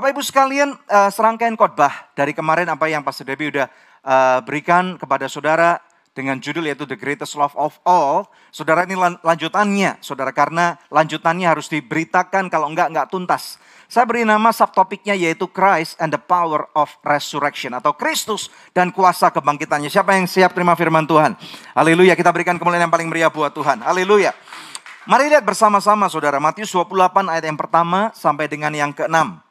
Bapak Ibu sekalian, uh, serangkaian khotbah dari kemarin apa yang Pastor Debbie udah uh, berikan kepada saudara dengan judul yaitu The Greatest Love of All. Saudara ini lanjutannya, saudara karena lanjutannya harus diberitakan kalau enggak enggak tuntas. Saya beri nama subtopiknya yaitu Christ and the Power of Resurrection atau Kristus dan kuasa kebangkitannya. Siapa yang siap terima firman Tuhan? Haleluya, kita berikan kemuliaan yang paling meriah buat Tuhan. Haleluya. Mari lihat bersama-sama saudara Matius 28 ayat yang pertama sampai dengan yang keenam.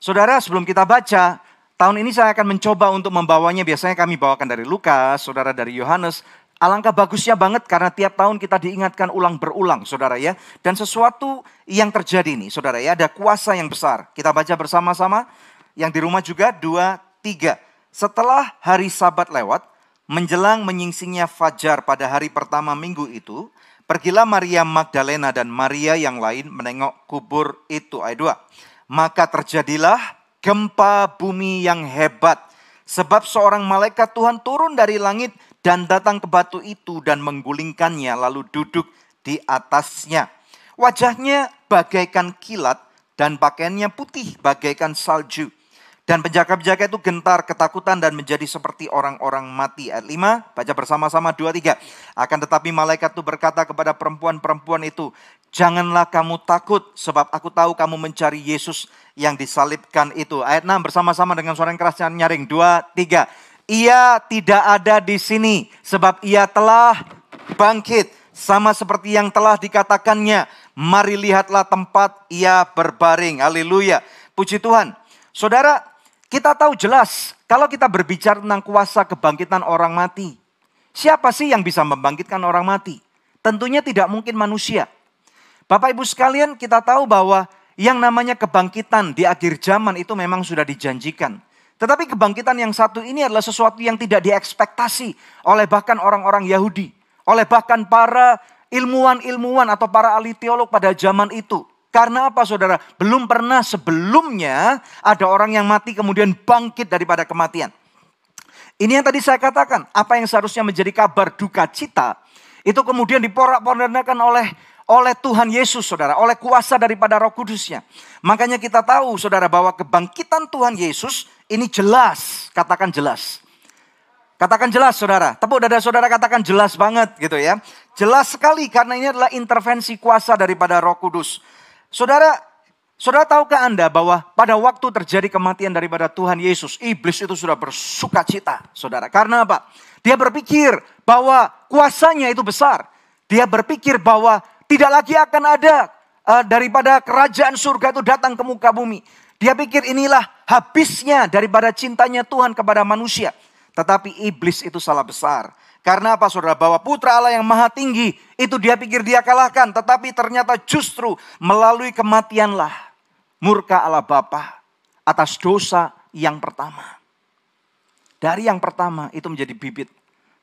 Saudara, sebelum kita baca, tahun ini saya akan mencoba untuk membawanya. Biasanya kami bawakan dari Lukas, saudara dari Yohanes. Alangkah bagusnya banget karena tiap tahun kita diingatkan ulang berulang, saudara ya. Dan sesuatu yang terjadi nih, saudara ya, ada kuasa yang besar. Kita baca bersama-sama. Yang di rumah juga, dua, tiga. Setelah hari sabat lewat, menjelang menyingsingnya fajar pada hari pertama minggu itu, pergilah Maria Magdalena dan Maria yang lain menengok kubur itu. Ayat 2. Maka terjadilah gempa bumi yang hebat. Sebab seorang malaikat Tuhan turun dari langit dan datang ke batu itu dan menggulingkannya lalu duduk di atasnya. Wajahnya bagaikan kilat dan pakaiannya putih bagaikan salju. Dan penjaga-penjaga itu gentar, ketakutan dan menjadi seperti orang-orang mati. Ayat 5, baca bersama-sama 2, 3. Akan tetapi malaikat itu berkata kepada perempuan-perempuan itu, Janganlah kamu takut sebab aku tahu kamu mencari Yesus yang disalibkan itu. Ayat 6 bersama-sama dengan suara yang keras nyaring. 2, 3. Ia tidak ada di sini sebab ia telah bangkit. Sama seperti yang telah dikatakannya. Mari lihatlah tempat ia berbaring. Haleluya. Puji Tuhan. Saudara, kita tahu jelas kalau kita berbicara tentang kuasa kebangkitan orang mati. Siapa sih yang bisa membangkitkan orang mati? Tentunya tidak mungkin manusia. Bapak Ibu sekalian kita tahu bahwa yang namanya kebangkitan di akhir zaman itu memang sudah dijanjikan. Tetapi kebangkitan yang satu ini adalah sesuatu yang tidak diekspektasi oleh bahkan orang-orang Yahudi. Oleh bahkan para ilmuwan-ilmuwan atau para ahli teolog pada zaman itu. Karena apa saudara? Belum pernah sebelumnya ada orang yang mati kemudian bangkit daripada kematian. Ini yang tadi saya katakan, apa yang seharusnya menjadi kabar duka cita, itu kemudian diporak-porandakan oleh oleh Tuhan Yesus saudara, oleh kuasa daripada roh kudusnya. Makanya kita tahu saudara bahwa kebangkitan Tuhan Yesus ini jelas, katakan jelas. Katakan jelas saudara, tepuk dada saudara katakan jelas banget gitu ya. Jelas sekali karena ini adalah intervensi kuasa daripada roh kudus. Saudara, saudara tahukah Anda bahwa pada waktu terjadi kematian daripada Tuhan Yesus, iblis itu sudah bersuka cita, saudara. Karena apa? Dia berpikir bahwa kuasanya itu besar. Dia berpikir bahwa tidak lagi akan ada uh, daripada kerajaan surga itu datang ke muka bumi. Dia pikir inilah habisnya daripada cintanya Tuhan kepada manusia. Tetapi iblis itu salah besar. Karena apa saudara? Bahwa putra Allah yang maha tinggi itu dia pikir dia kalahkan. Tetapi ternyata justru melalui kematianlah murka Allah Bapa atas dosa yang pertama. Dari yang pertama itu menjadi bibit.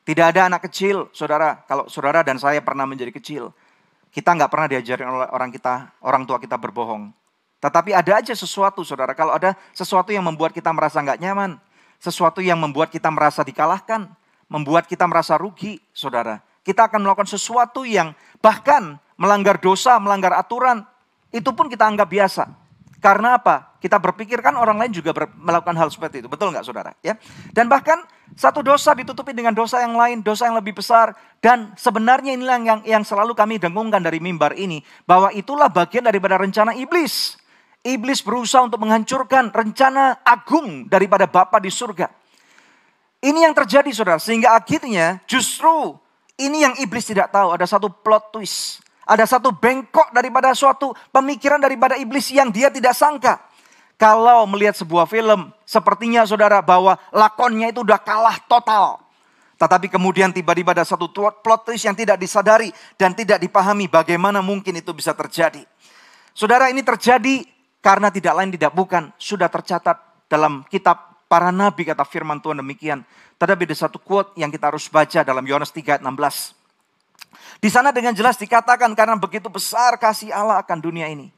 Tidak ada anak kecil, saudara. Kalau saudara dan saya pernah menjadi kecil, kita nggak pernah diajarin oleh orang kita, orang tua kita berbohong. Tetapi ada aja sesuatu, saudara. Kalau ada sesuatu yang membuat kita merasa nggak nyaman, sesuatu yang membuat kita merasa dikalahkan, membuat kita merasa rugi, saudara. Kita akan melakukan sesuatu yang bahkan melanggar dosa, melanggar aturan, itu pun kita anggap biasa. Karena apa? Kita berpikir kan orang lain juga melakukan hal seperti itu. Betul nggak saudara? Ya. Dan bahkan satu dosa ditutupi dengan dosa yang lain, dosa yang lebih besar. Dan sebenarnya inilah yang, yang selalu kami dengungkan dari mimbar ini. Bahwa itulah bagian daripada rencana iblis. Iblis berusaha untuk menghancurkan rencana agung daripada Bapa di surga. Ini yang terjadi saudara. Sehingga akhirnya justru ini yang iblis tidak tahu. Ada satu plot twist. Ada satu bengkok daripada suatu pemikiran daripada iblis yang dia tidak sangka. Kalau melihat sebuah film, sepertinya saudara bahwa lakonnya itu udah kalah total. Tetapi kemudian tiba-tiba ada satu plot twist yang tidak disadari dan tidak dipahami bagaimana mungkin itu bisa terjadi. Saudara ini terjadi karena tidak lain tidak bukan sudah tercatat dalam kitab para nabi kata firman Tuhan demikian. Tetapi ada satu quote yang kita harus baca dalam Yohanes 3 ayat 16. Di sana dengan jelas dikatakan karena begitu besar kasih Allah akan dunia ini.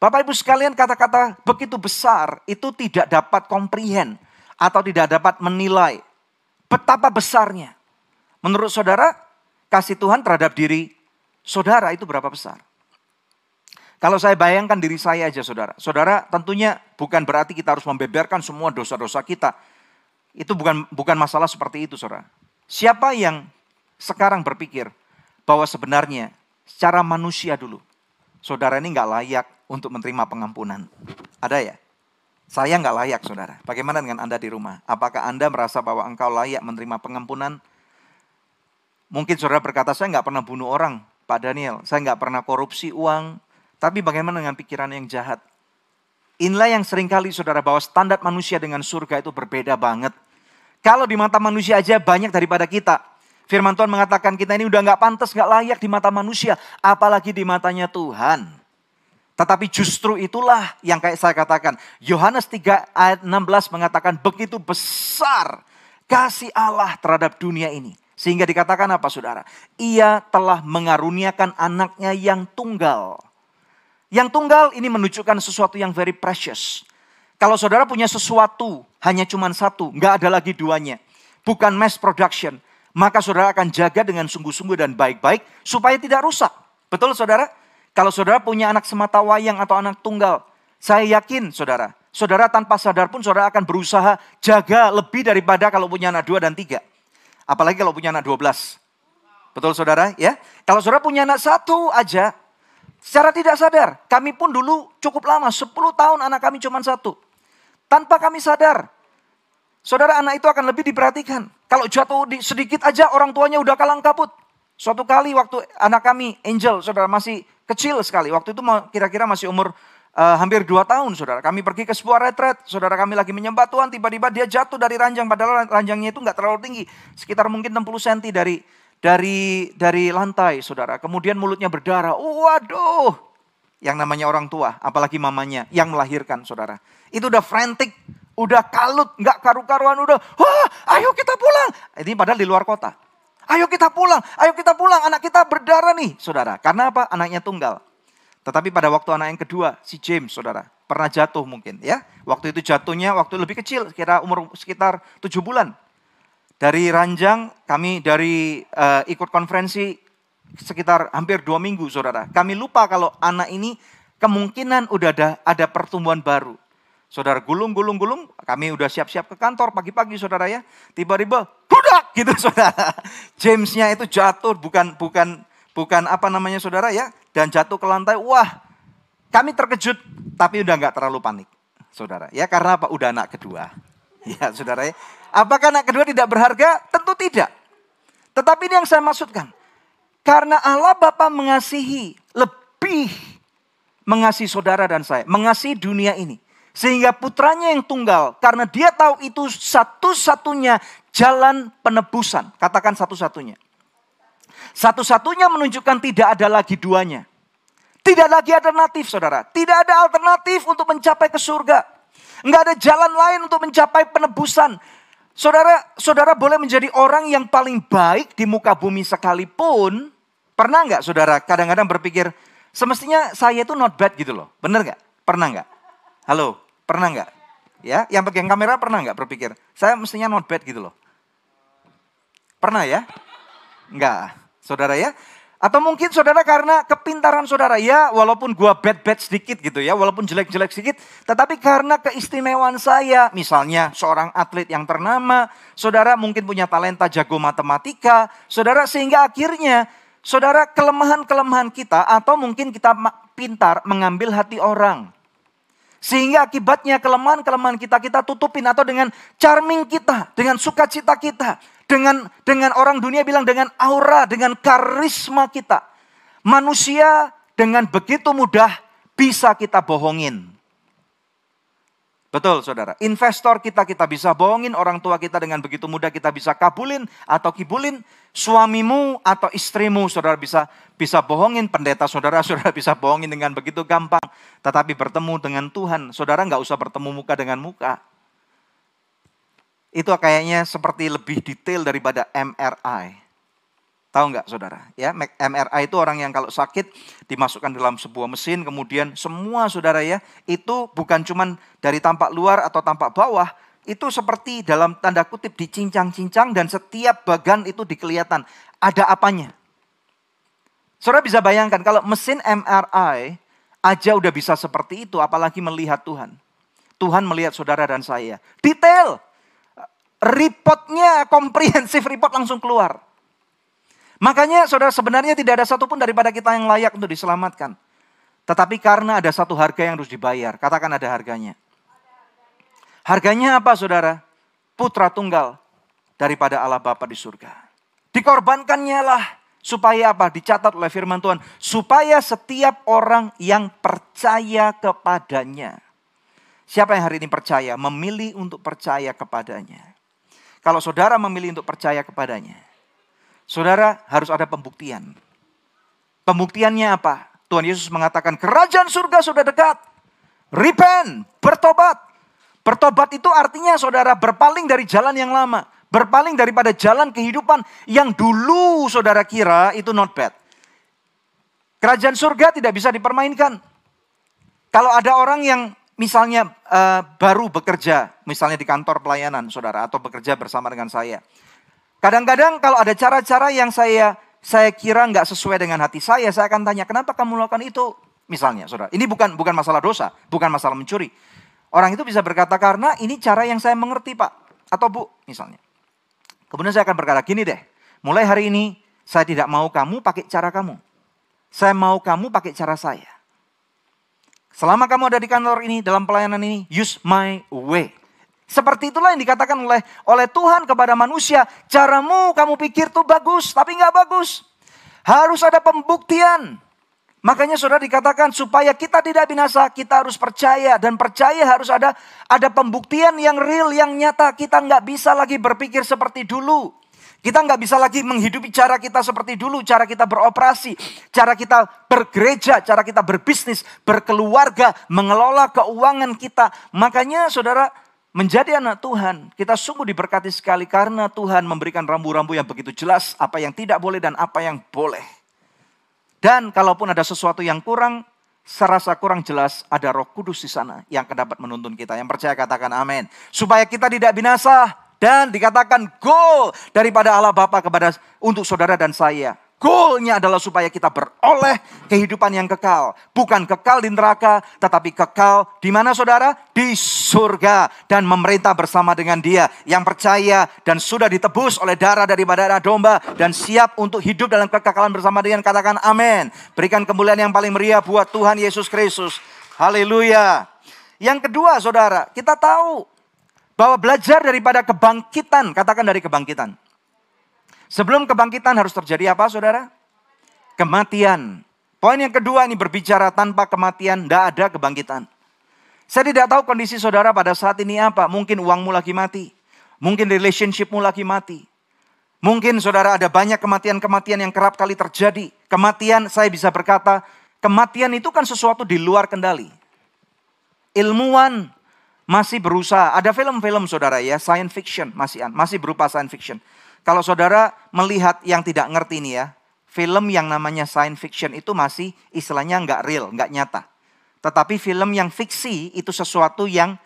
Bapak Ibu sekalian kata-kata begitu besar itu tidak dapat komprehen atau tidak dapat menilai betapa besarnya. Menurut saudara, kasih Tuhan terhadap diri saudara itu berapa besar? Kalau saya bayangkan diri saya aja saudara. Saudara tentunya bukan berarti kita harus membeberkan semua dosa-dosa kita. Itu bukan bukan masalah seperti itu saudara. Siapa yang sekarang berpikir bahwa sebenarnya secara manusia dulu. Saudara ini nggak layak untuk menerima pengampunan. Ada ya? Saya nggak layak saudara. Bagaimana dengan Anda di rumah? Apakah Anda merasa bahwa engkau layak menerima pengampunan? Mungkin saudara berkata, saya nggak pernah bunuh orang, Pak Daniel. Saya nggak pernah korupsi uang. Tapi bagaimana dengan pikiran yang jahat? Inilah yang sering kali saudara bahwa standar manusia dengan surga itu berbeda banget. Kalau di mata manusia aja banyak daripada kita. Firman Tuhan mengatakan kita ini udah nggak pantas, nggak layak di mata manusia, apalagi di matanya Tuhan. Tetapi justru itulah yang kayak saya katakan. Yohanes 3 ayat 16 mengatakan begitu besar kasih Allah terhadap dunia ini. Sehingga dikatakan apa saudara? Ia telah mengaruniakan anaknya yang tunggal. Yang tunggal ini menunjukkan sesuatu yang very precious. Kalau saudara punya sesuatu hanya cuma satu, nggak ada lagi duanya. Bukan mass production maka saudara akan jaga dengan sungguh-sungguh dan baik-baik supaya tidak rusak. Betul saudara? Kalau saudara punya anak semata wayang atau anak tunggal, saya yakin saudara, saudara tanpa sadar pun saudara akan berusaha jaga lebih daripada kalau punya anak dua dan tiga. Apalagi kalau punya anak dua belas. Betul saudara? Ya. Kalau saudara punya anak satu aja, secara tidak sadar, kami pun dulu cukup lama, 10 tahun anak kami cuma satu. Tanpa kami sadar, Saudara anak itu akan lebih diperhatikan. Kalau jatuh di, sedikit aja orang tuanya udah kalang kabut. Suatu kali waktu anak kami Angel, saudara masih kecil sekali. Waktu itu kira-kira masih umur uh, hampir dua tahun saudara. Kami pergi ke sebuah retret. Saudara kami lagi menyembah Tuhan. Tiba-tiba dia jatuh dari ranjang. Padahal ranjangnya itu nggak terlalu tinggi. Sekitar mungkin 60 cm dari dari dari lantai saudara. Kemudian mulutnya berdarah. Waduh. Yang namanya orang tua. Apalagi mamanya yang melahirkan saudara. Itu udah frantic Udah kalut, nggak karu-karuan, udah, wah ayo kita pulang. Ini padahal di luar kota. Ayo kita pulang, ayo kita pulang, anak kita berdarah nih, saudara. Karena apa? Anaknya tunggal. Tetapi pada waktu anak yang kedua, si James, saudara, pernah jatuh mungkin ya. Waktu itu jatuhnya waktu lebih kecil, kira umur sekitar tujuh bulan. Dari ranjang, kami dari uh, ikut konferensi sekitar hampir dua minggu, saudara. Kami lupa kalau anak ini kemungkinan udah ada, ada pertumbuhan baru. Saudara gulung, gulung, gulung. Kami udah siap-siap ke kantor pagi-pagi saudara ya. Tiba-tiba budak gitu saudara. Jamesnya itu jatuh bukan bukan bukan apa namanya saudara ya. Dan jatuh ke lantai. Wah kami terkejut tapi udah nggak terlalu panik saudara. Ya karena apa? Udah anak kedua. Ya saudara ya. Apakah anak kedua tidak berharga? Tentu tidak. Tetapi ini yang saya maksudkan. Karena Allah Bapa mengasihi lebih mengasihi saudara dan saya. Mengasihi dunia ini sehingga putranya yang tunggal, karena dia tahu itu satu-satunya jalan penebusan. Katakan satu-satunya. Satu-satunya menunjukkan tidak ada lagi duanya. Tidak lagi alternatif saudara. Tidak ada alternatif untuk mencapai ke surga. Enggak ada jalan lain untuk mencapai penebusan. Saudara, saudara boleh menjadi orang yang paling baik di muka bumi sekalipun. Pernah nggak saudara kadang-kadang berpikir, semestinya saya itu not bad gitu loh. Bener nggak? Pernah nggak? Halo, pernah nggak? Ya, yang pegang kamera pernah nggak berpikir, saya mestinya not bad gitu loh. Pernah ya? Enggak, saudara ya. Atau mungkin saudara karena kepintaran saudara ya, walaupun gua bad-bad sedikit gitu ya, walaupun jelek-jelek sedikit, tetapi karena keistimewaan saya, misalnya seorang atlet yang ternama, saudara mungkin punya talenta jago matematika, saudara sehingga akhirnya saudara kelemahan-kelemahan kita atau mungkin kita pintar mengambil hati orang. Sehingga akibatnya kelemahan-kelemahan kita kita tutupin atau dengan charming kita, dengan sukacita kita, dengan dengan orang dunia bilang dengan aura, dengan karisma kita. Manusia dengan begitu mudah bisa kita bohongin. Betul saudara, investor kita kita bisa bohongin, orang tua kita dengan begitu mudah kita bisa kabulin atau kibulin, suamimu atau istrimu saudara bisa bisa bohongin, pendeta saudara saudara bisa bohongin dengan begitu gampang. Tetapi bertemu dengan Tuhan, saudara nggak usah bertemu muka dengan muka. Itu kayaknya seperti lebih detail daripada MRI. Tahu nggak saudara? Ya, MRI itu orang yang kalau sakit dimasukkan dalam sebuah mesin, kemudian semua saudara ya, itu bukan cuman dari tampak luar atau tampak bawah, itu seperti dalam tanda kutip dicincang-cincang dan setiap bagan itu dikelihatan. Ada apanya? Saudara bisa bayangkan kalau mesin MRI aja udah bisa seperti itu, apalagi melihat Tuhan. Tuhan melihat saudara dan saya. Detail. Reportnya, komprehensif report langsung keluar. Makanya saudara sebenarnya tidak ada satupun daripada kita yang layak untuk diselamatkan. Tetapi karena ada satu harga yang harus dibayar. Katakan ada harganya. Harganya apa saudara? Putra tunggal daripada Allah Bapa di surga. Dikorbankannya lah supaya apa? Dicatat oleh firman Tuhan. Supaya setiap orang yang percaya kepadanya. Siapa yang hari ini percaya? Memilih untuk percaya kepadanya. Kalau saudara memilih untuk percaya kepadanya, saudara harus ada pembuktian. Pembuktiannya apa? Tuhan Yesus mengatakan, kerajaan surga sudah dekat. Repent, bertobat. Bertobat itu artinya saudara berpaling dari jalan yang lama. Berpaling daripada jalan kehidupan yang dulu saudara kira itu not bad. Kerajaan surga tidak bisa dipermainkan. Kalau ada orang yang misalnya uh, baru bekerja, misalnya di kantor pelayanan saudara, atau bekerja bersama dengan saya. Kadang-kadang kalau ada cara-cara yang saya saya kira nggak sesuai dengan hati saya, saya akan tanya, kenapa kamu melakukan itu? Misalnya, saudara, ini bukan bukan masalah dosa, bukan masalah mencuri. Orang itu bisa berkata karena ini cara yang saya mengerti pak, atau bu, misalnya. Kemudian saya akan berkata gini deh, mulai hari ini saya tidak mau kamu pakai cara kamu. Saya mau kamu pakai cara saya. Selama kamu ada di kantor ini, dalam pelayanan ini, use my way. Seperti itulah yang dikatakan oleh oleh Tuhan kepada manusia. Caramu kamu pikir tuh bagus, tapi nggak bagus. Harus ada pembuktian. Makanya saudara dikatakan supaya kita tidak binasa, kita harus percaya dan percaya harus ada ada pembuktian yang real, yang nyata. Kita nggak bisa lagi berpikir seperti dulu. Kita nggak bisa lagi menghidupi cara kita seperti dulu, cara kita beroperasi, cara kita bergereja, cara kita berbisnis, berkeluarga, mengelola keuangan kita. Makanya saudara, menjadi anak Tuhan, kita sungguh diberkati sekali karena Tuhan memberikan rambu-rambu yang begitu jelas apa yang tidak boleh dan apa yang boleh. Dan kalaupun ada sesuatu yang kurang, serasa kurang jelas, ada roh kudus di sana yang dapat menuntun kita. Yang percaya katakan amin. Supaya kita tidak binasa, dan dikatakan goal daripada Allah Bapa kepada untuk saudara dan saya. Goalnya adalah supaya kita beroleh kehidupan yang kekal. Bukan kekal di neraka, tetapi kekal di mana saudara? Di surga. Dan memerintah bersama dengan dia. Yang percaya dan sudah ditebus oleh darah daripada darah domba. Dan siap untuk hidup dalam kekekalan bersama dengan katakan amin. Berikan kemuliaan yang paling meriah buat Tuhan Yesus Kristus. Haleluya. Yang kedua saudara, kita tahu bahwa belajar daripada kebangkitan, katakan dari kebangkitan. Sebelum kebangkitan harus terjadi apa saudara? Kematian. Poin yang kedua ini berbicara tanpa kematian, tidak ada kebangkitan. Saya tidak tahu kondisi saudara pada saat ini apa. Mungkin uangmu lagi mati. Mungkin relationshipmu lagi mati. Mungkin saudara ada banyak kematian-kematian yang kerap kali terjadi. Kematian saya bisa berkata, kematian itu kan sesuatu di luar kendali. Ilmuwan, masih berusaha. Ada film-film saudara ya, science fiction masih masih berupa science fiction. Kalau saudara melihat yang tidak ngerti ini ya, film yang namanya science fiction itu masih istilahnya nggak real, nggak nyata. Tetapi film yang fiksi itu sesuatu yang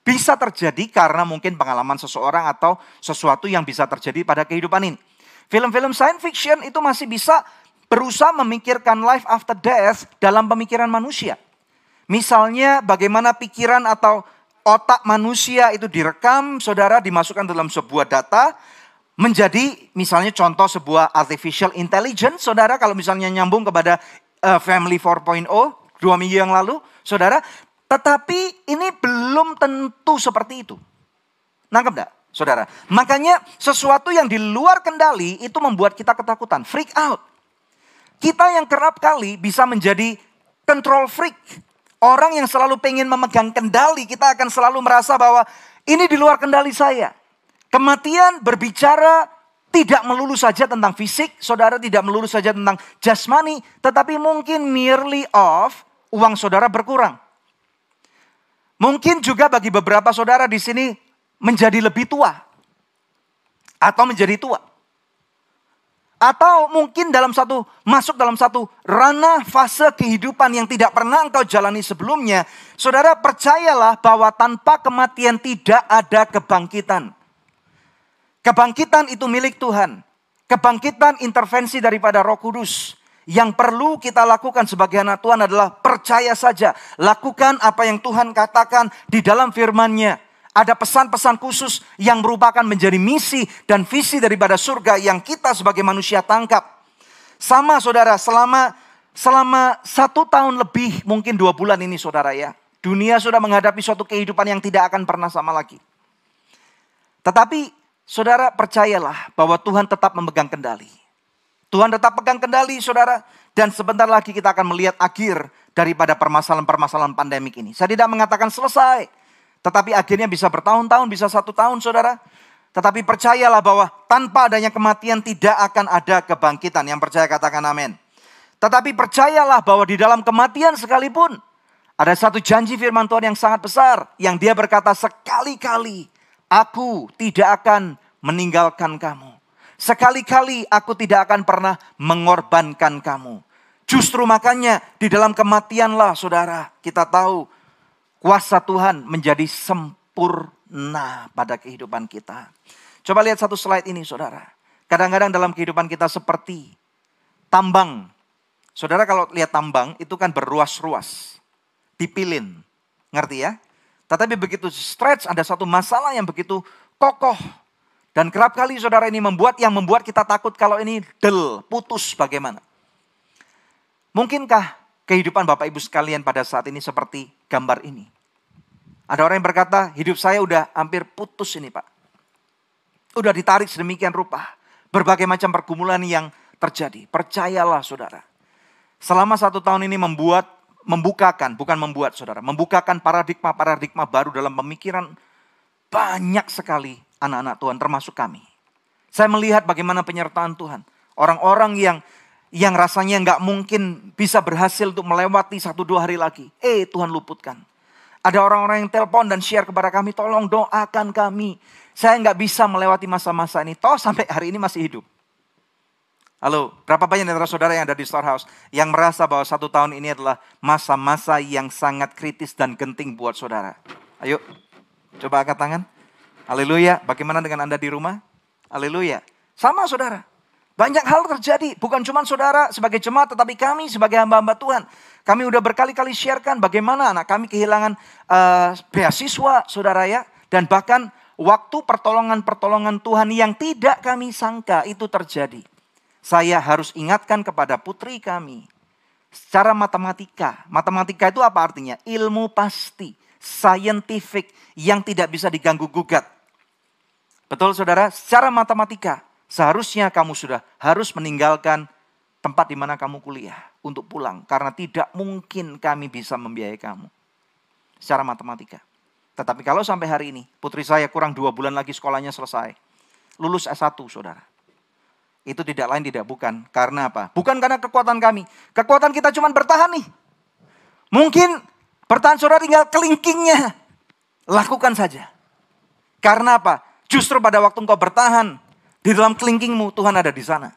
bisa terjadi karena mungkin pengalaman seseorang atau sesuatu yang bisa terjadi pada kehidupan ini. Film-film science fiction itu masih bisa berusaha memikirkan life after death dalam pemikiran manusia. Misalnya bagaimana pikiran atau otak manusia itu direkam, saudara dimasukkan dalam sebuah data, menjadi misalnya contoh sebuah artificial intelligence, saudara kalau misalnya nyambung kepada uh, Family 4.0 dua minggu yang lalu, saudara. Tetapi ini belum tentu seperti itu. Nangkep enggak, saudara? Makanya sesuatu yang di luar kendali itu membuat kita ketakutan, freak out. Kita yang kerap kali bisa menjadi control freak, Orang yang selalu pengen memegang kendali, kita akan selalu merasa bahwa ini di luar kendali saya. Kematian berbicara tidak melulu saja tentang fisik, saudara tidak melulu saja tentang jasmani, tetapi mungkin merely of uang saudara berkurang. Mungkin juga bagi beberapa saudara di sini menjadi lebih tua atau menjadi tua. Atau mungkin dalam satu masuk dalam satu ranah fase kehidupan yang tidak pernah engkau jalani sebelumnya. Saudara percayalah bahwa tanpa kematian tidak ada kebangkitan. Kebangkitan itu milik Tuhan. Kebangkitan intervensi daripada Roh Kudus Yang perlu kita lakukan sebagai anak Tuhan adalah percaya saja. Lakukan apa yang Tuhan katakan di dalam firman-Nya. Ada pesan-pesan khusus yang merupakan menjadi misi dan visi daripada surga yang kita sebagai manusia tangkap. Sama saudara, selama selama satu tahun lebih, mungkin dua bulan ini saudara ya. Dunia sudah menghadapi suatu kehidupan yang tidak akan pernah sama lagi. Tetapi saudara percayalah bahwa Tuhan tetap memegang kendali. Tuhan tetap pegang kendali saudara. Dan sebentar lagi kita akan melihat akhir daripada permasalahan-permasalahan pandemik ini. Saya tidak mengatakan selesai. Tetapi akhirnya bisa bertahun-tahun, bisa satu tahun saudara. Tetapi percayalah bahwa tanpa adanya kematian tidak akan ada kebangkitan. Yang percaya katakan amin. Tetapi percayalah bahwa di dalam kematian sekalipun ada satu janji firman Tuhan yang sangat besar. Yang dia berkata sekali-kali aku tidak akan meninggalkan kamu. Sekali-kali aku tidak akan pernah mengorbankan kamu. Justru makanya di dalam kematianlah saudara kita tahu kuasa Tuhan menjadi sempurna pada kehidupan kita. Coba lihat satu slide ini saudara. Kadang-kadang dalam kehidupan kita seperti tambang. Saudara kalau lihat tambang itu kan berruas-ruas. Dipilin. Ngerti ya? Tetapi begitu stretch ada satu masalah yang begitu kokoh dan kerap kali saudara ini membuat yang membuat kita takut kalau ini del, putus bagaimana. Mungkinkah kehidupan Bapak Ibu sekalian pada saat ini seperti gambar ini? Ada orang yang berkata, hidup saya udah hampir putus ini Pak. Udah ditarik sedemikian rupa. Berbagai macam pergumulan yang terjadi. Percayalah saudara. Selama satu tahun ini membuat, membukakan, bukan membuat saudara. Membukakan paradigma-paradigma baru dalam pemikiran banyak sekali anak-anak Tuhan termasuk kami. Saya melihat bagaimana penyertaan Tuhan. Orang-orang yang yang rasanya nggak mungkin bisa berhasil untuk melewati satu dua hari lagi. Eh Tuhan luputkan. Ada orang-orang yang telepon dan share kepada kami, tolong doakan kami. Saya nggak bisa melewati masa-masa ini. Toh sampai hari ini masih hidup. Halo, berapa banyak dari saudara yang ada di Storehouse yang merasa bahwa satu tahun ini adalah masa-masa yang sangat kritis dan genting buat saudara? Ayo, coba angkat tangan. Haleluya. Bagaimana dengan Anda di rumah? Haleluya. Sama saudara. Banyak hal terjadi. Bukan cuma saudara sebagai jemaat, tetapi kami sebagai hamba-hamba Tuhan. Kami udah berkali-kali sharekan bagaimana anak kami kehilangan uh, beasiswa, saudara ya. Dan bahkan waktu pertolongan-pertolongan Tuhan yang tidak kami sangka itu terjadi. Saya harus ingatkan kepada putri kami. Secara matematika. Matematika itu apa artinya? Ilmu pasti. Scientific yang tidak bisa diganggu gugat. Betul saudara? Secara matematika, seharusnya kamu sudah harus meninggalkan tempat di mana kamu kuliah untuk pulang. Karena tidak mungkin kami bisa membiayai kamu. Secara matematika. Tetapi kalau sampai hari ini, putri saya kurang dua bulan lagi sekolahnya selesai. Lulus S1 saudara. Itu tidak lain tidak bukan. Karena apa? Bukan karena kekuatan kami. Kekuatan kita cuma bertahan nih. Mungkin bertahan saudara tinggal kelingkingnya. Lakukan saja. Karena apa? Justru pada waktu engkau bertahan di dalam kelingkingmu, Tuhan ada di sana.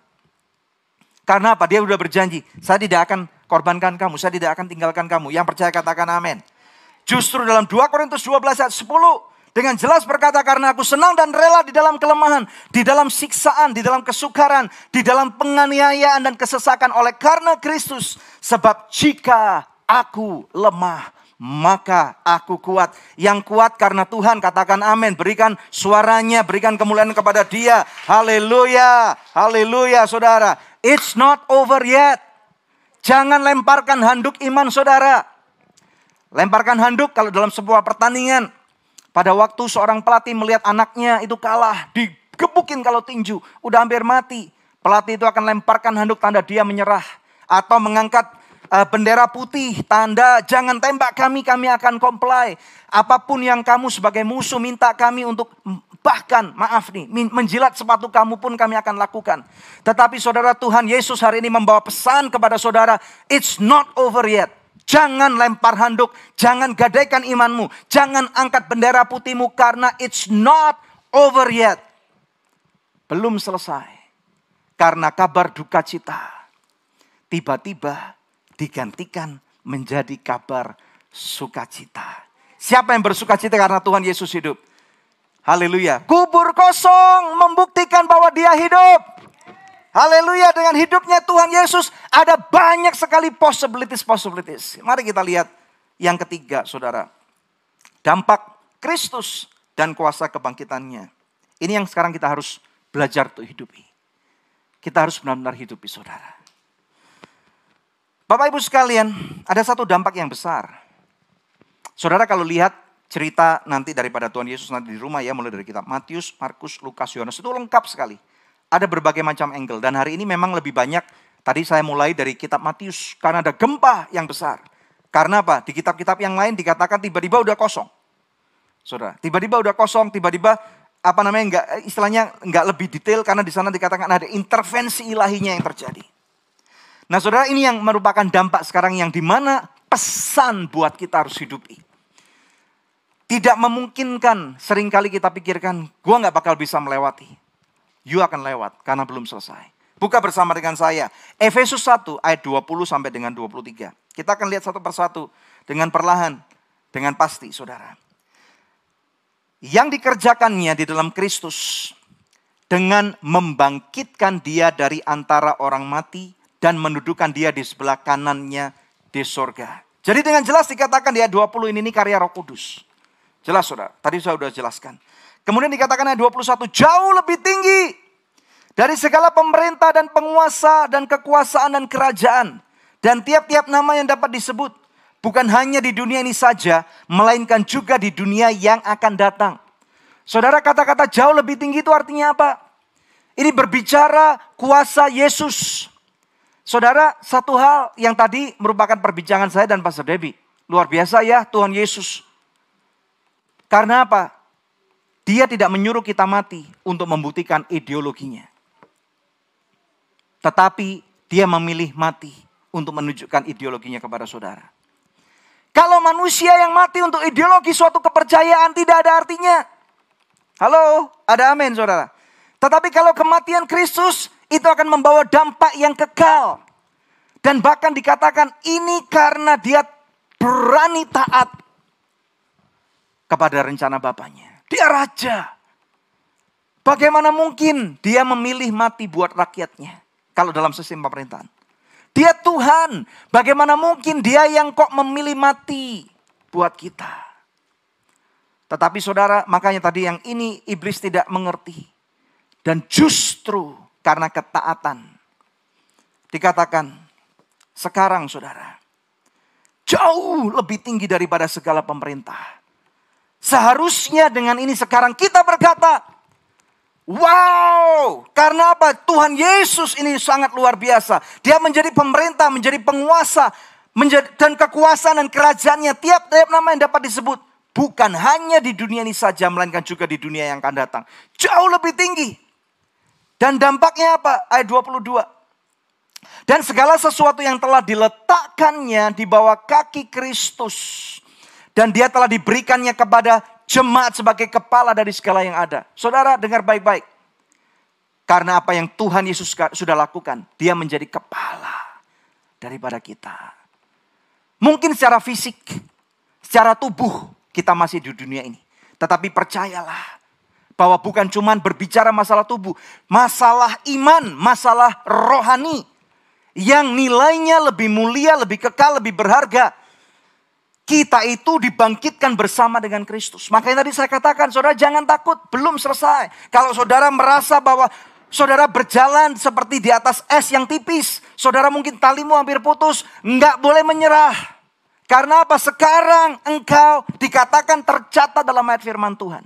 Karena apa? Dia sudah berjanji, saya tidak akan korbankan kamu, saya tidak akan tinggalkan kamu. Yang percaya katakan amin. Justru dalam 2 Korintus 12 ayat 10, dengan jelas berkata karena aku senang dan rela di dalam kelemahan, di dalam siksaan, di dalam kesukaran, di dalam penganiayaan dan kesesakan oleh karena Kristus. Sebab jika aku lemah, maka aku kuat. Yang kuat karena Tuhan, katakan amin. Berikan suaranya, berikan kemuliaan kepada dia. Haleluya, haleluya saudara. It's not over yet. Jangan lemparkan handuk iman saudara. Lemparkan handuk kalau dalam sebuah pertandingan. Pada waktu seorang pelatih melihat anaknya itu kalah, digebukin kalau tinju, udah hampir mati. Pelatih itu akan lemparkan handuk tanda dia menyerah. Atau mengangkat uh, bendera putih, tanda jangan tembak kami, kami akan comply. Apa pun yang kamu sebagai musuh minta kami untuk bahkan maaf nih, menjilat sepatu kamu pun kami akan lakukan. Tetapi saudara Tuhan Yesus hari ini membawa pesan kepada saudara, it's not over yet. Jangan lempar handuk, jangan gadaikan imanmu, jangan angkat bendera putihmu karena it's not over yet. Belum selesai. Karena kabar duka cita. Tiba-tiba digantikan menjadi kabar sukacita. Siapa yang bersukacita karena Tuhan Yesus hidup? Haleluya. Kubur kosong membuktikan bahwa dia hidup. Haleluya dengan hidupnya Tuhan Yesus Ada banyak sekali possibilities-possibilities. Mari kita lihat yang ketiga, saudara. Dampak Kristus dan kuasa kebangkitannya. Ini yang sekarang kita harus belajar untuk hidupi. Kita harus benar-benar hidupi, saudara. Bapak Ibu sekalian, ada satu dampak yang besar. Saudara kalau lihat cerita nanti daripada Tuhan Yesus nanti di rumah ya, mulai dari kitab Matius, Markus, Lukas, Yohanes, itu lengkap sekali. Ada berbagai macam angle. Dan hari ini memang lebih banyak, tadi saya mulai dari kitab Matius, karena ada gempa yang besar. Karena apa? Di kitab-kitab yang lain dikatakan tiba-tiba udah kosong. Saudara, tiba-tiba udah kosong, tiba-tiba apa namanya enggak istilahnya enggak lebih detail karena di sana dikatakan ada intervensi ilahinya yang terjadi. Nah, Saudara, ini yang merupakan dampak sekarang yang di mana pesan buat kita harus hidupi. Tidak memungkinkan sering kali kita pikirkan, gua nggak bakal bisa melewati. You akan lewat karena belum selesai. Buka bersama dengan saya. Efesus 1 ayat 20 sampai dengan 23. Kita akan lihat satu persatu dengan perlahan, dengan pasti saudara yang dikerjakannya di dalam Kristus dengan membangkitkan dia dari antara orang mati dan mendudukan dia di sebelah kanannya di sorga. Jadi dengan jelas dikatakan di ayat 20 ini, ini karya roh kudus. Jelas saudara, tadi saya sudah jelaskan. Kemudian dikatakan ayat 21, jauh lebih tinggi dari segala pemerintah dan penguasa dan kekuasaan dan kerajaan. Dan tiap-tiap nama yang dapat disebut Bukan hanya di dunia ini saja, melainkan juga di dunia yang akan datang. Saudara kata-kata jauh lebih tinggi itu artinya apa? Ini berbicara kuasa Yesus. Saudara, satu hal yang tadi merupakan perbincangan saya dan Pastor Debbie. Luar biasa ya Tuhan Yesus. Karena apa? Dia tidak menyuruh kita mati untuk membuktikan ideologinya. Tetapi dia memilih mati untuk menunjukkan ideologinya kepada saudara. Kalau manusia yang mati untuk ideologi suatu kepercayaan tidak ada artinya. Halo, ada amin saudara. Tetapi kalau kematian Kristus itu akan membawa dampak yang kekal. Dan bahkan dikatakan ini karena dia berani taat kepada rencana Bapaknya. Dia raja. Bagaimana mungkin dia memilih mati buat rakyatnya kalau dalam sistem pemerintahan? Dia Tuhan. Bagaimana mungkin dia yang kok memilih mati buat kita. Tetapi saudara, makanya tadi yang ini iblis tidak mengerti. Dan justru karena ketaatan. Dikatakan, sekarang saudara. Jauh lebih tinggi daripada segala pemerintah. Seharusnya dengan ini sekarang kita berkata, Wow, karena apa? Tuhan Yesus ini sangat luar biasa. Dia menjadi pemerintah, menjadi penguasa, menjadi, dan kekuasaan dan kerajaannya tiap tiap nama yang dapat disebut bukan hanya di dunia ini saja, melainkan juga di dunia yang akan datang. Jauh lebih tinggi. Dan dampaknya apa? Ayat 22. Dan segala sesuatu yang telah diletakkannya di bawah kaki Kristus. Dan dia telah diberikannya kepada jemaat sebagai kepala dari segala yang ada. Saudara dengar baik-baik. Karena apa yang Tuhan Yesus sudah lakukan, dia menjadi kepala daripada kita. Mungkin secara fisik, secara tubuh kita masih di dunia ini. Tetapi percayalah bahwa bukan cuma berbicara masalah tubuh, masalah iman, masalah rohani yang nilainya lebih mulia, lebih kekal, lebih berharga kita itu dibangkitkan bersama dengan Kristus. Makanya tadi saya katakan, saudara jangan takut, belum selesai. Kalau saudara merasa bahwa saudara berjalan seperti di atas es yang tipis, saudara mungkin talimu hampir putus, nggak boleh menyerah. Karena apa? Sekarang engkau dikatakan tercatat dalam ayat firman Tuhan.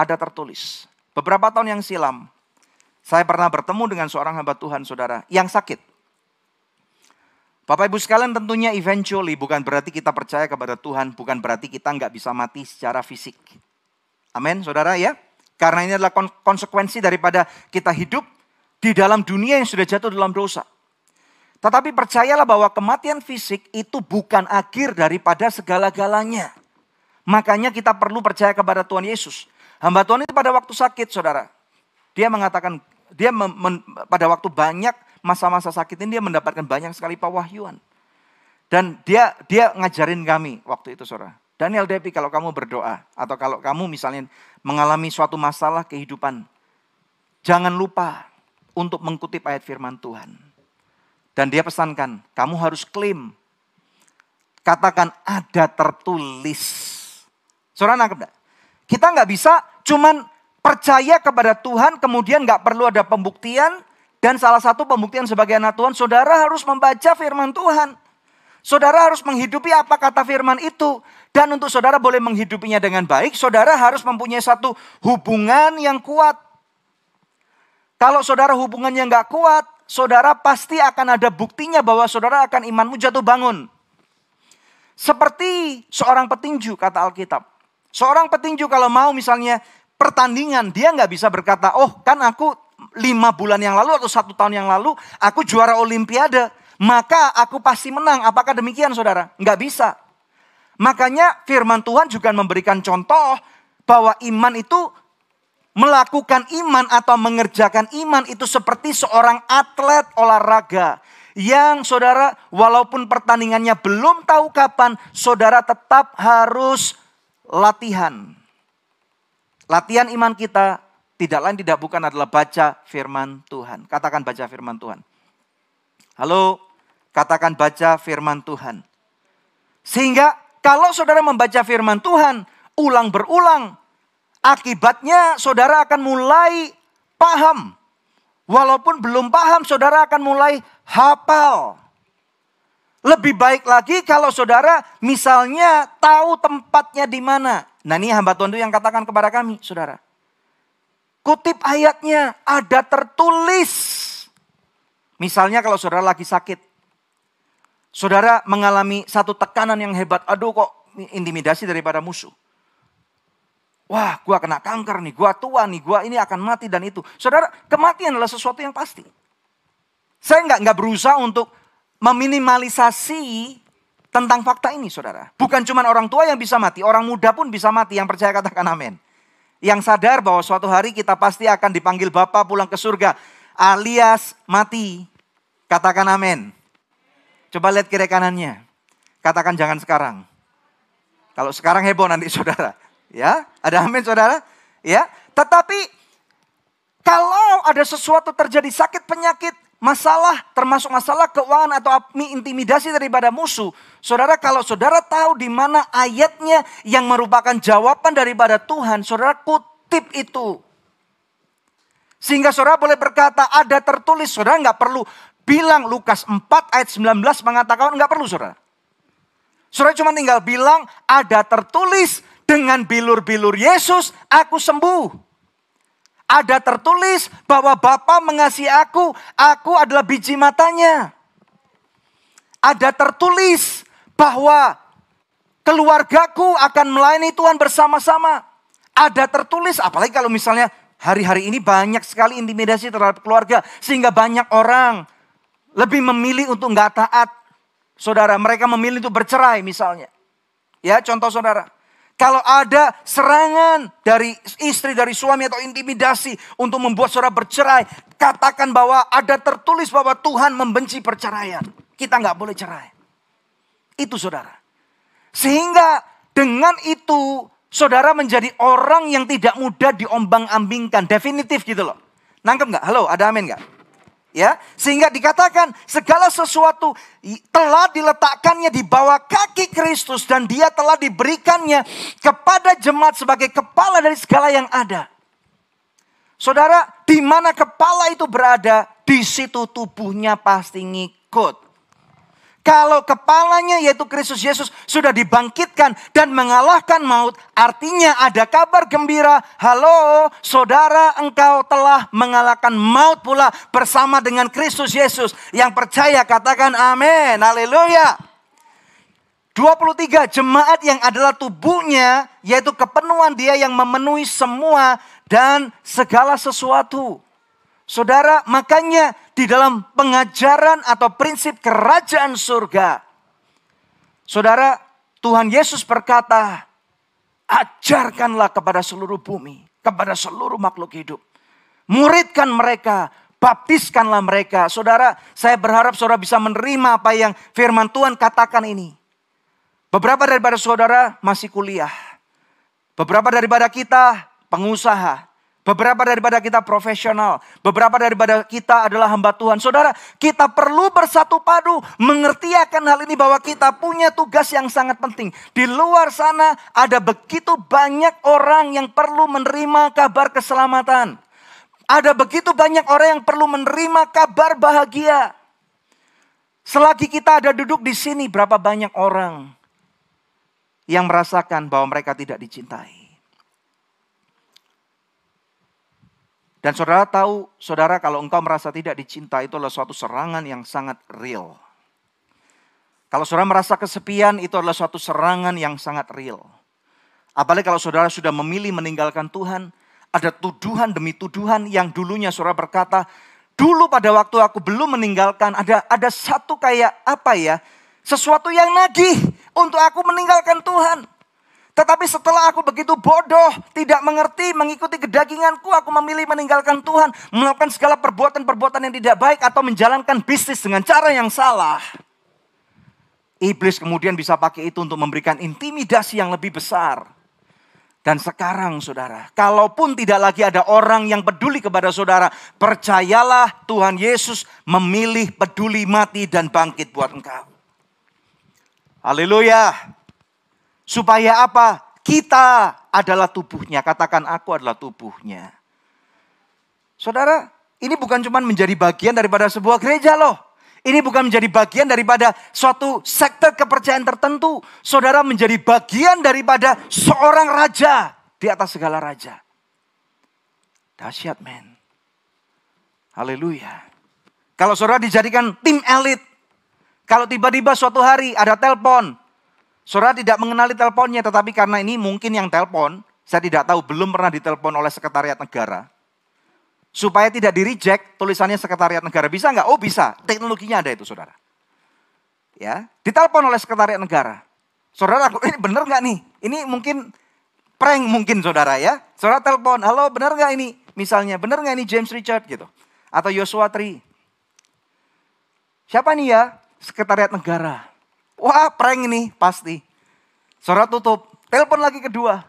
Ada tertulis. Beberapa tahun yang silam, saya pernah bertemu dengan seorang hamba Tuhan, saudara, yang sakit. Bapak Ibu sekalian tentunya eventually bukan berarti kita percaya kepada Tuhan, bukan berarti kita nggak bisa mati secara fisik. Amin, saudara ya. Karena ini adalah konsekuensi daripada kita hidup di dalam dunia yang sudah jatuh dalam dosa. Tetapi percayalah bahwa kematian fisik itu bukan akhir daripada segala-galanya. Makanya kita perlu percaya kepada Tuhan Yesus. Hamba Tuhan itu pada waktu sakit, saudara. Dia mengatakan, dia mem, men, pada waktu banyak masa-masa sakit ini dia mendapatkan banyak sekali pewahyuan. Dan dia dia ngajarin kami waktu itu saudara. Daniel Depi kalau kamu berdoa atau kalau kamu misalnya mengalami suatu masalah kehidupan. Jangan lupa untuk mengutip ayat firman Tuhan. Dan dia pesankan, kamu harus klaim. Katakan ada tertulis. Saudara nangkep enggak? Kita nggak bisa cuman percaya kepada Tuhan kemudian nggak perlu ada pembuktian. Dan salah satu pembuktian sebagai anak Tuhan, saudara harus membaca firman Tuhan. Saudara harus menghidupi apa kata firman itu. Dan untuk saudara boleh menghidupinya dengan baik, saudara harus mempunyai satu hubungan yang kuat. Kalau saudara hubungannya nggak kuat, saudara pasti akan ada buktinya bahwa saudara akan imanmu jatuh bangun. Seperti seorang petinju kata Alkitab. Seorang petinju kalau mau misalnya pertandingan, dia nggak bisa berkata, oh kan aku lima bulan yang lalu atau satu tahun yang lalu aku juara olimpiade. Maka aku pasti menang. Apakah demikian saudara? Nggak bisa. Makanya firman Tuhan juga memberikan contoh bahwa iman itu melakukan iman atau mengerjakan iman itu seperti seorang atlet olahraga yang saudara walaupun pertandingannya belum tahu kapan saudara tetap harus latihan. Latihan iman kita tidak lain tidak bukan adalah baca firman Tuhan. Katakan baca firman Tuhan. Halo, katakan baca firman Tuhan. Sehingga kalau saudara membaca firman Tuhan ulang berulang, akibatnya saudara akan mulai paham. Walaupun belum paham, saudara akan mulai hafal. Lebih baik lagi kalau saudara misalnya tahu tempatnya di mana. Nah ini hamba Tuhan itu yang katakan kepada kami, saudara. Kutip ayatnya, ada tertulis. Misalnya kalau saudara lagi sakit. Saudara mengalami satu tekanan yang hebat. Aduh kok intimidasi daripada musuh. Wah, gua kena kanker nih, gua tua nih, gua ini akan mati dan itu. Saudara, kematian adalah sesuatu yang pasti. Saya nggak nggak berusaha untuk meminimalisasi tentang fakta ini, saudara. Bukan cuma orang tua yang bisa mati, orang muda pun bisa mati. Yang percaya katakan amin yang sadar bahwa suatu hari kita pasti akan dipanggil Bapa pulang ke surga alias mati. Katakan amin. Coba lihat kiri kanannya. Katakan jangan sekarang. Kalau sekarang heboh nanti saudara. Ya, ada amin saudara? Ya, tetapi kalau ada sesuatu terjadi sakit penyakit, masalah termasuk masalah keuangan atau intimidasi daripada musuh. Saudara kalau saudara tahu di mana ayatnya yang merupakan jawaban daripada Tuhan, saudara kutip itu. Sehingga saudara boleh berkata ada tertulis, saudara nggak perlu bilang Lukas 4 ayat 19 mengatakan nggak perlu saudara. Saudara cuma tinggal bilang ada tertulis dengan bilur-bilur Yesus aku sembuh. Ada tertulis bahwa Bapa mengasihi aku, aku adalah biji matanya. Ada tertulis bahwa keluargaku akan melayani Tuhan bersama-sama. Ada tertulis, apalagi kalau misalnya hari-hari ini banyak sekali intimidasi terhadap keluarga. Sehingga banyak orang lebih memilih untuk nggak taat. Saudara, mereka memilih untuk bercerai misalnya. Ya, contoh saudara. Kalau ada serangan dari istri, dari suami atau intimidasi untuk membuat saudara bercerai. Katakan bahwa ada tertulis bahwa Tuhan membenci perceraian. Kita nggak boleh cerai. Itu saudara. Sehingga dengan itu saudara menjadi orang yang tidak mudah diombang-ambingkan. Definitif gitu loh. Nangkep nggak? Halo, ada amin nggak? Ya, sehingga dikatakan segala sesuatu telah diletakkannya di bawah kaki Kristus dan dia telah diberikannya kepada jemaat sebagai kepala dari segala yang ada. Saudara, di mana kepala itu berada, di situ tubuhnya pasti ngikut. Kalau kepalanya yaitu Kristus Yesus sudah dibangkitkan dan mengalahkan maut, artinya ada kabar gembira. Halo, saudara, engkau telah mengalahkan maut pula bersama dengan Kristus Yesus. Yang percaya katakan amin. Haleluya. 23 jemaat yang adalah tubuhnya yaitu kepenuhan dia yang memenuhi semua dan segala sesuatu. Saudara, makanya di dalam pengajaran atau prinsip kerajaan surga, saudara, Tuhan Yesus berkata, ajarkanlah kepada seluruh bumi, kepada seluruh makhluk hidup. Muridkan mereka, baptiskanlah mereka. Saudara, saya berharap saudara bisa menerima apa yang firman Tuhan katakan ini. Beberapa daripada saudara masih kuliah. Beberapa daripada kita pengusaha. Beberapa daripada kita profesional, beberapa daripada kita adalah hamba Tuhan. Saudara, kita perlu bersatu padu mengerti akan hal ini bahwa kita punya tugas yang sangat penting. Di luar sana ada begitu banyak orang yang perlu menerima kabar keselamatan. Ada begitu banyak orang yang perlu menerima kabar bahagia. Selagi kita ada duduk di sini, berapa banyak orang yang merasakan bahwa mereka tidak dicintai. Dan saudara tahu, saudara kalau engkau merasa tidak dicinta itu adalah suatu serangan yang sangat real. Kalau saudara merasa kesepian itu adalah suatu serangan yang sangat real. Apalagi kalau saudara sudah memilih meninggalkan Tuhan, ada tuduhan demi tuduhan yang dulunya saudara berkata, dulu pada waktu aku belum meninggalkan, ada ada satu kayak apa ya, sesuatu yang nagih untuk aku meninggalkan Tuhan. Tetapi setelah aku begitu bodoh, tidak mengerti, mengikuti kedaginganku, aku memilih meninggalkan Tuhan, melakukan segala perbuatan-perbuatan yang tidak baik atau menjalankan bisnis dengan cara yang salah. Iblis kemudian bisa pakai itu untuk memberikan intimidasi yang lebih besar. Dan sekarang saudara, kalaupun tidak lagi ada orang yang peduli kepada saudara, percayalah Tuhan Yesus memilih peduli mati dan bangkit buat engkau. Haleluya. Supaya apa? Kita adalah tubuhnya. Katakan aku adalah tubuhnya. Saudara, ini bukan cuma menjadi bagian daripada sebuah gereja loh. Ini bukan menjadi bagian daripada suatu sektor kepercayaan tertentu. Saudara menjadi bagian daripada seorang raja di atas segala raja. Dahsyat men. Haleluya. Kalau saudara dijadikan tim elit. Kalau tiba-tiba suatu hari ada telepon. Saudara tidak mengenali teleponnya, tetapi karena ini mungkin yang telepon, saya tidak tahu, belum pernah ditelepon oleh sekretariat negara. Supaya tidak di reject, tulisannya sekretariat negara. Bisa nggak? Oh bisa, teknologinya ada itu saudara. Ya, ditelepon oleh sekretariat negara. Saudara, ini benar nggak nih? Ini mungkin prank mungkin saudara ya. Saudara telepon, halo benar nggak ini? Misalnya, benar nggak ini James Richard gitu? Atau Joshua Tree. Siapa nih ya? Sekretariat negara. Wah prank ini pasti. Surat tutup. Telepon lagi kedua.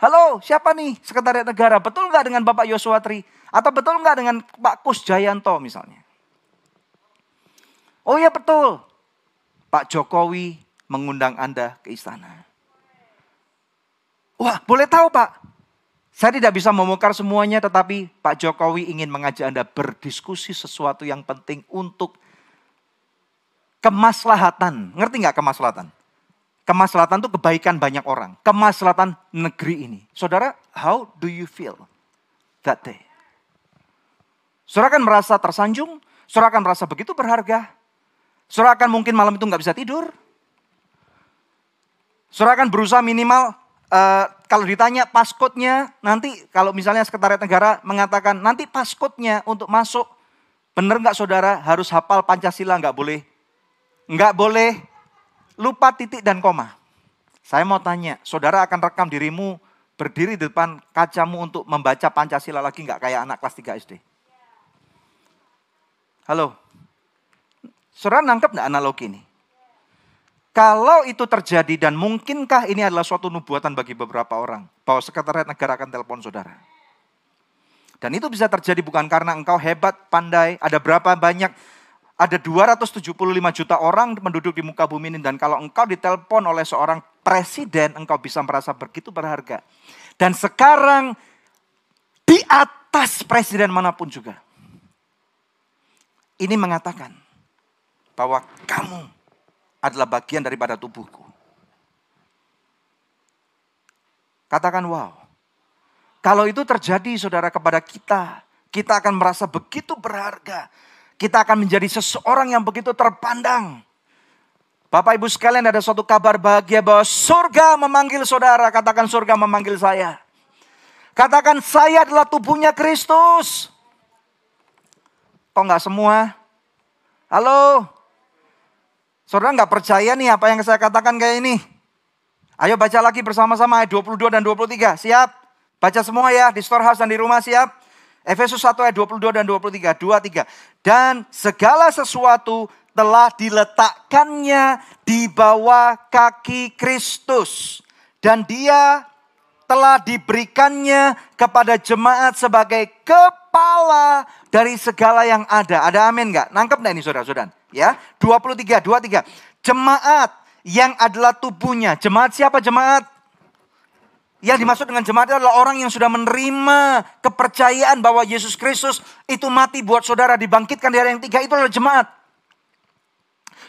Halo siapa nih sekretariat negara? Betul nggak dengan Bapak Yosua Tri? Atau betul nggak dengan Pak Kus Jayanto misalnya? Oh ya betul. Pak Jokowi mengundang Anda ke istana. Wah boleh tahu Pak. Saya tidak bisa memukar semuanya tetapi Pak Jokowi ingin mengajak Anda berdiskusi sesuatu yang penting untuk kemaslahatan. Ngerti nggak kemaslahatan? Kemaslahatan itu kebaikan banyak orang. Kemaslahatan negeri ini. Saudara, how do you feel that day? Saudara akan merasa tersanjung, saudara akan merasa begitu berharga. Saudara akan mungkin malam itu nggak bisa tidur. Saudara akan berusaha minimal uh, kalau ditanya paskotnya nanti kalau misalnya sekretariat negara mengatakan nanti paskotnya untuk masuk benar nggak saudara harus hafal Pancasila nggak boleh Enggak boleh lupa titik dan koma. Saya mau tanya, saudara akan rekam dirimu berdiri di depan kacamu untuk membaca Pancasila lagi enggak kayak anak kelas 3 SD? Halo? Saudara nangkep enggak analogi ini? Kalau itu terjadi dan mungkinkah ini adalah suatu nubuatan bagi beberapa orang. Bahwa sekretariat negara akan telepon saudara. Dan itu bisa terjadi bukan karena engkau hebat, pandai, ada berapa banyak ada 275 juta orang penduduk di muka bumi ini dan kalau engkau ditelepon oleh seorang presiden engkau bisa merasa begitu berharga. Dan sekarang di atas presiden mana pun juga. Ini mengatakan bahwa kamu adalah bagian daripada tubuhku. Katakan wow. Kalau itu terjadi saudara kepada kita, kita akan merasa begitu berharga kita akan menjadi seseorang yang begitu terpandang. Bapak ibu sekalian ada suatu kabar bahagia bahwa surga memanggil saudara. Katakan surga memanggil saya. Katakan saya adalah tubuhnya Kristus. Kok nggak semua? Halo? Saudara nggak percaya nih apa yang saya katakan kayak ini? Ayo baca lagi bersama-sama ayat 22 dan 23. Siap? Baca semua ya di storehouse dan di rumah siap? Efesus 1 ayat 22 dan 23. 23. Dan segala sesuatu telah diletakkannya di bawah kaki Kristus. Dan dia telah diberikannya kepada jemaat sebagai kepala dari segala yang ada. Ada amin nggak? Nangkep nggak ini saudara-saudara? Ya, 23, 23. Jemaat yang adalah tubuhnya. Jemaat siapa jemaat? Yang dimaksud dengan jemaat adalah orang yang sudah menerima kepercayaan bahwa Yesus Kristus itu mati buat saudara, dibangkitkan di hari yang tiga, itu adalah jemaat.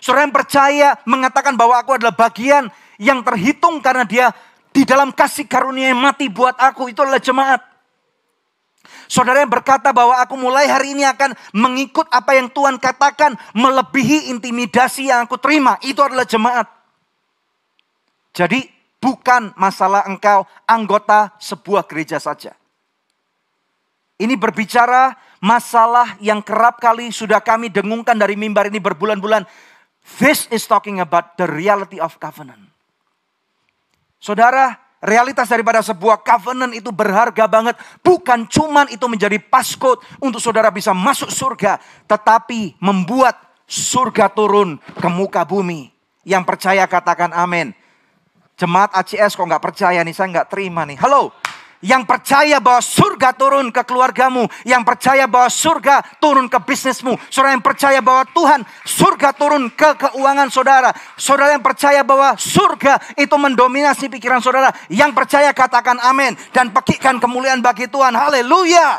Saudara yang percaya mengatakan bahwa aku adalah bagian yang terhitung karena dia di dalam kasih karunia yang mati buat aku, itu adalah jemaat. Saudara yang berkata bahwa aku mulai hari ini akan mengikut apa yang Tuhan katakan melebihi intimidasi yang aku terima. Itu adalah jemaat. Jadi bukan masalah engkau anggota sebuah gereja saja. Ini berbicara masalah yang kerap kali sudah kami dengungkan dari mimbar ini berbulan-bulan. This is talking about the reality of covenant. Saudara, realitas daripada sebuah covenant itu berharga banget. Bukan cuman itu menjadi passcode untuk saudara bisa masuk surga. Tetapi membuat surga turun ke muka bumi. Yang percaya katakan amin. Jemaat ACS kok nggak percaya nih, saya nggak terima nih. Halo, yang percaya bahwa surga turun ke keluargamu, yang percaya bahwa surga turun ke bisnismu, saudara yang percaya bahwa Tuhan surga turun ke keuangan saudara, saudara yang percaya bahwa surga itu mendominasi pikiran saudara, yang percaya katakan amin dan pekikan kemuliaan bagi Tuhan. Haleluya.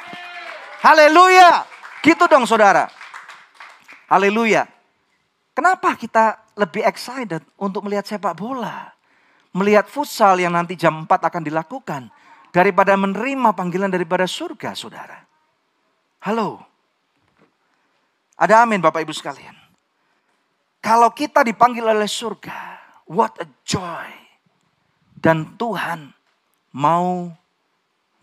Haleluya. Gitu dong saudara. Haleluya. Kenapa kita lebih excited untuk melihat sepak bola? Melihat futsal yang nanti jam 4 akan dilakukan daripada menerima panggilan daripada surga, saudara. Halo. Ada amin Bapak Ibu sekalian. Kalau kita dipanggil oleh surga, what a joy. Dan Tuhan mau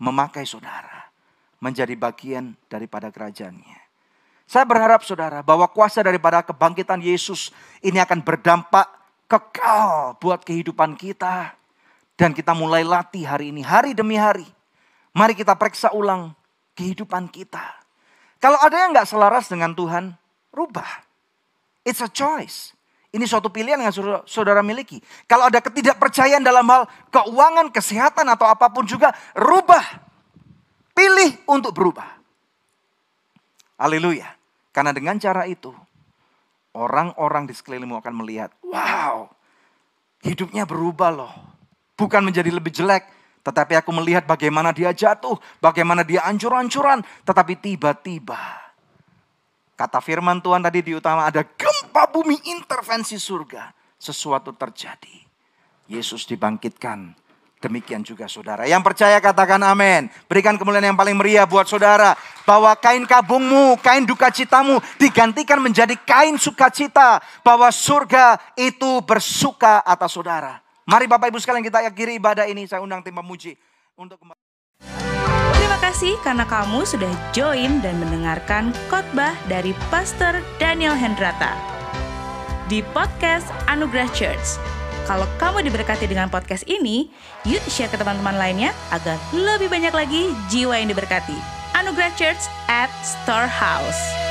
memakai saudara menjadi bagian daripada kerajaannya. Saya berharap saudara bahwa kuasa daripada kebangkitan Yesus ini akan berdampak kekal buat kehidupan kita. Dan kita mulai latih hari ini, hari demi hari. Mari kita periksa ulang kehidupan kita. Kalau ada yang nggak selaras dengan Tuhan, rubah. It's a choice. Ini suatu pilihan yang saudara, saudara miliki. Kalau ada ketidakpercayaan dalam hal keuangan, kesehatan atau apa pun juga, rubah. Pilih untuk berubah. Haleluya. Karena dengan cara itu, orang-orang di sekelilingmu akan melihat, wow, hidupnya berubah loh. Bukan menjadi lebih jelek, tetapi aku melihat bagaimana dia jatuh, bagaimana dia ancur-ancuran, tetapi tiba-tiba kata firman Tuhan tadi di utama ada gempa bumi intervensi surga, sesuatu terjadi. Yesus dibangkitkan. Demikian juga saudara. Yang percaya katakan amin. Berikan kemuliaan yang paling meriah buat saudara. Bahwa kain kabungmu, kain duka citamu digantikan menjadi kain sukacita. Bahwa surga itu bersuka atas saudara. Mari Bapak Ibu sekalian kita akhiri ibadah ini. Saya undang tim pemuji untuk kembali. Terima kasih karena kamu sudah join dan mendengarkan khotbah dari Pastor Daniel Hendrata di podcast Anugerah Church. Kalau kamu diberkati dengan podcast ini, yuk share ke teman-teman lainnya agar lebih banyak lagi jiwa yang diberkati. Anugerah Church at Storehouse.